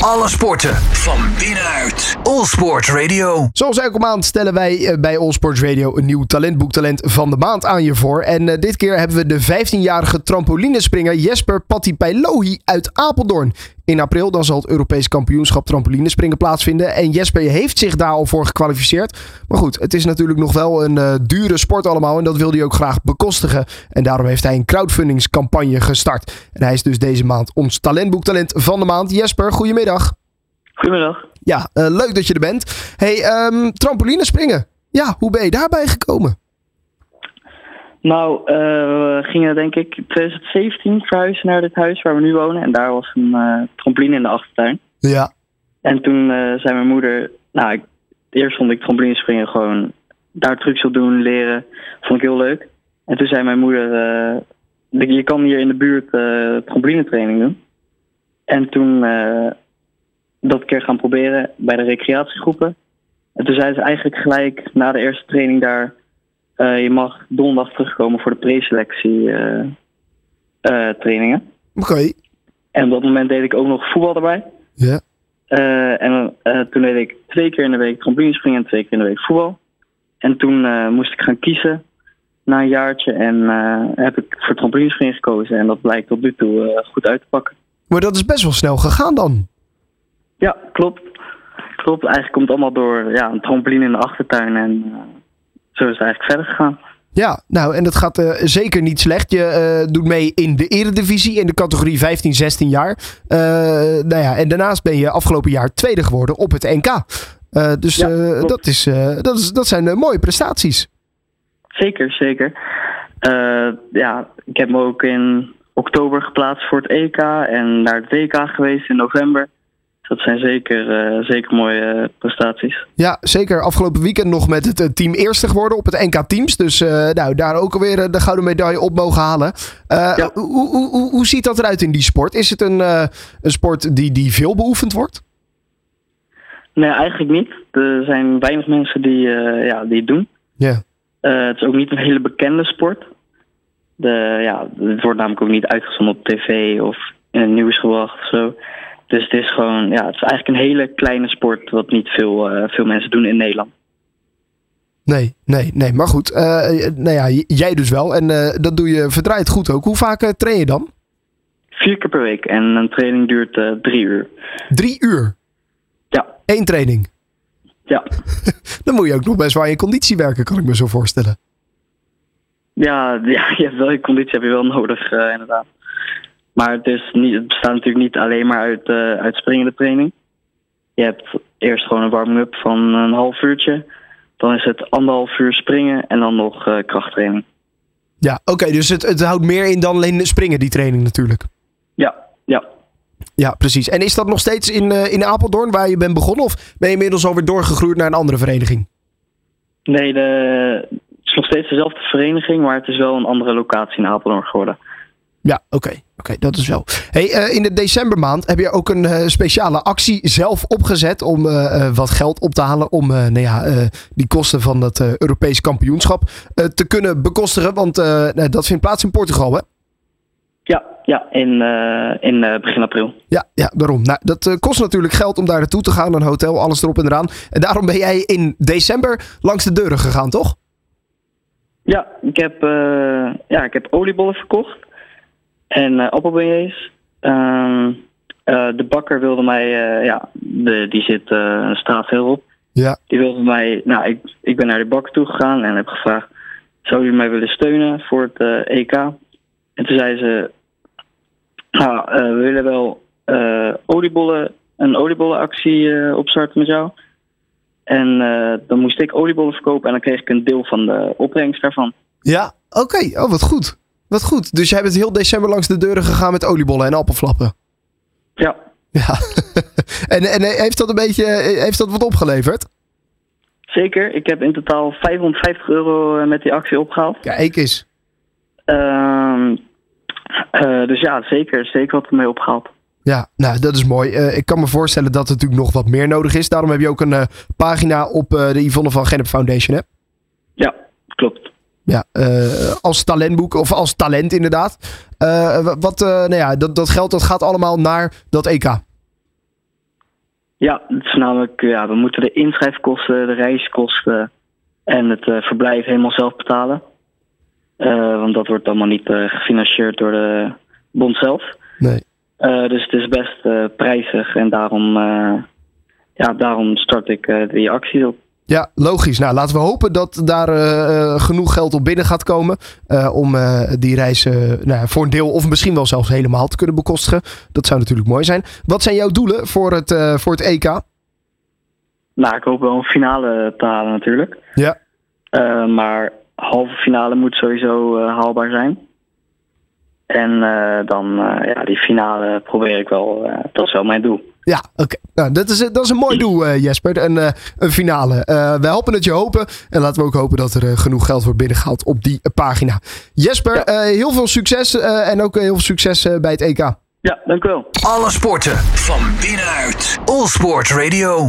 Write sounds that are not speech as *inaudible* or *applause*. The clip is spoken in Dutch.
Alle sporten van binnenuit. All Sport Radio. Zoals elke maand stellen wij eh, bij All Sports Radio een nieuw talentboektalent van de maand aan je voor. En uh, dit keer hebben we de 15-jarige trampolinespringer Jesper Patipailohi uit Apeldoorn. In april dan zal het Europees kampioenschap trampolinespringen plaatsvinden. En Jesper heeft zich daar al voor gekwalificeerd. Maar goed, het is natuurlijk nog wel een uh, dure sport allemaal. En dat wil hij ook graag bekostigen. En daarom heeft hij een crowdfundingscampagne gestart. En hij is dus deze maand ons talentboektalent van de maand. Jesper, goedemiddag. Goedemiddag. Ja, uh, leuk dat je er bent. Hey, um, trampolinespringen. Ja, hoe ben je daarbij gekomen? Nou, uh, we gingen denk ik 2017 verhuizen naar dit huis waar we nu wonen. En daar was een uh, trampoline in de achtertuin. Ja. En toen uh, zei mijn moeder... Nou, ik, eerst vond ik trampolinespringen gewoon daar trucs op doen, leren. Vond ik heel leuk. En toen zei mijn moeder... je kan hier in de buurt trampolinetraining doen. En toen dat keer gaan proberen bij de recreatiegroepen. En toen zei ze eigenlijk gelijk na de eerste training daar... Uh, je mag donderdag terugkomen voor de preselectie uh, uh, trainingen. Oké. Okay. En op dat moment deed ik ook nog voetbal erbij. Ja. en toen deed ik twee keer in de week trampolinespringen en twee keer in de week voetbal. En toen moest ik gaan kiezen na een jaartje en heb ik voor trampolinespringen gekozen. En dat blijkt tot nu toe goed uit te pakken. Maar dat is best wel snel gegaan dan. Ja, klopt. Klopt. Eigenlijk komt het allemaal door ja, een trampoline in de achtertuin en zo is het eigenlijk verder gegaan. Ja, nou, en dat gaat uh, zeker niet slecht. Je uh, doet mee in de eredivisie in de categorie 15, 16 jaar. Uh, nou ja, en daarnaast ben je afgelopen jaar tweede geworden op het NK. dus ja, dat, is, dat, is, dat zijn mooie prestaties. Zeker, zeker. ja, ik heb me ook in oktober geplaatst voor het EK en naar het WK geweest in november dat zijn zeker, uh, zeker mooie prestaties. Ja, zeker. Afgelopen weekend nog met het team eerste geworden op het NK Teams. Dus nou, daar ook alweer de gouden medaille op mogen halen. Ja. hoe, hoe, hoe, hoe ziet dat eruit in die sport? Is het een, een sport die, die veel beoefend wordt? Nee, eigenlijk niet. Er zijn weinig mensen die, ja, die het doen. Ja. het is ook niet een hele bekende sport. De, ja, het wordt namelijk ook niet uitgezonden op tv of in het nieuws gebracht of zo. Dus het is gewoon, ja, het is eigenlijk een hele kleine sport wat niet veel, uh, veel mensen doen in Nederland. Nee, nee, nee. Maar goed, uh, nou ja, jij dus wel. En uh, dat doe je verdraaid goed ook. Hoe vaak train je dan? Vier keer per week. En een training duurt drie uur. Drie uur? Ja. Eén training? Ja. *laughs* dan moet je ook nog best wel aan je conditie werken, kan ik me zo voorstellen. Ja, *laughs* ja je hebt wel je conditie heb je wel nodig, inderdaad. Maar het, is niet, het bestaat natuurlijk niet alleen maar uit, uh, uit springende training. Je hebt eerst gewoon een warming-up van een half uurtje. Dan is het anderhalf uur springen en dan nog uh, krachttraining. Ja, oké. Okay, dus het, het houdt meer in dan alleen springen, die training natuurlijk. Ja, ja. Ja, precies. En is dat nog steeds in, uh, in Apeldoorn waar je bent begonnen? Of ben je inmiddels alweer doorgegroeid naar een andere vereniging? Nee, de, het is nog steeds dezelfde vereniging, maar het is wel een andere locatie in Apeldoorn geworden. Ja, oké. Okay. Oké, okay, dat is wel. Hey, uh, in de decembermaand heb je ook een uh, speciale actie zelf opgezet om uh, wat geld op te halen om nou ja, die kosten van het Europees kampioenschap te kunnen bekostigen. Want dat vindt plaats in Portugal, hè? Ja, ja in, in begin april. Ja, ja daarom. Nou, dat kost natuurlijk geld om daar naartoe te gaan, een hotel, alles erop en eraan. En daarom ben jij in december langs de deuren gegaan, toch? Ja, ik heb, ja, ik heb oliebollen verkocht. En uh, appelbeignets. Uh, uh, de bakker wilde mij, uh, ja, de, die zit een straat heel op. Ja. Die wilde mij, nou, ik, ik ben naar de bakker toe gegaan en heb gevraagd: zou jullie mij willen steunen voor het EK? En toen zei ze: nou, we willen wel oliebollen, een oliebollenactie opstarten met jou. En dan moest ik oliebollen verkopen en dan kreeg ik een deel van de opbrengst daarvan. Ja, oké. Okay. Oh, wat goed. Wat goed. Dus jij bent heel december langs de deuren gegaan met oliebollen en appelflappen. Ja. Ja. *laughs* en, en heeft dat een beetje, heeft dat wat opgeleverd? Zeker. Ik heb in totaal 550 euro eh, met die actie opgehaald. Eens. Uh, uh, dus ja, zeker. Zeker wat ermee opgehaald. Ja, nou, dat is mooi. Uh, ik kan me voorstellen dat er natuurlijk nog wat meer nodig is. Daarom heb je ook een pagina op de Yvonne van Gennep Foundation, hè? Ja, klopt. Ja, uh, als talentboek of als talent inderdaad. Uh, wat, uh, nou ja, dat, dat geld dat gaat allemaal naar dat EK. Ja, het is namelijk, ja, we moeten de inschrijfkosten, de reiskosten en het eh, verblijf helemaal zelf betalen. Eh, want dat wordt allemaal niet eh, gefinancierd door de bond zelf. Nee. Eh, dus het is best eh, prijzig en daarom, eh, ja, daarom start ik eh, die actie op. Ja, logisch. Nou, laten we hopen dat daar eh, eh, genoeg geld op binnen gaat komen. eh, om die reis eh, nou, voor een deel of misschien wel zelfs helemaal te kunnen bekostigen. Dat zou natuurlijk mooi zijn. Wat zijn jouw doelen voor het, voor het EK? Nou, ik hoop wel een finale te halen natuurlijk. Ja. Maar halve finale moet sowieso haalbaar zijn. En dan, ja, die finale probeer ik wel, dat is wel mijn doel. Ja, oké. Nou, dat, is, dat is een mooi doel, eh, Jesper. Een, eh, een finale. Eh wij helpen het je hopen. En laten we ook hopen dat er genoeg geld wordt binnengehaald op die pagina. Jesper, Ja. eh, heel veel succes. eh, en ook heel veel succes eh, bij het EK. Ja, dank u wel. Alle sporten van binnenuit. All Sport Radio.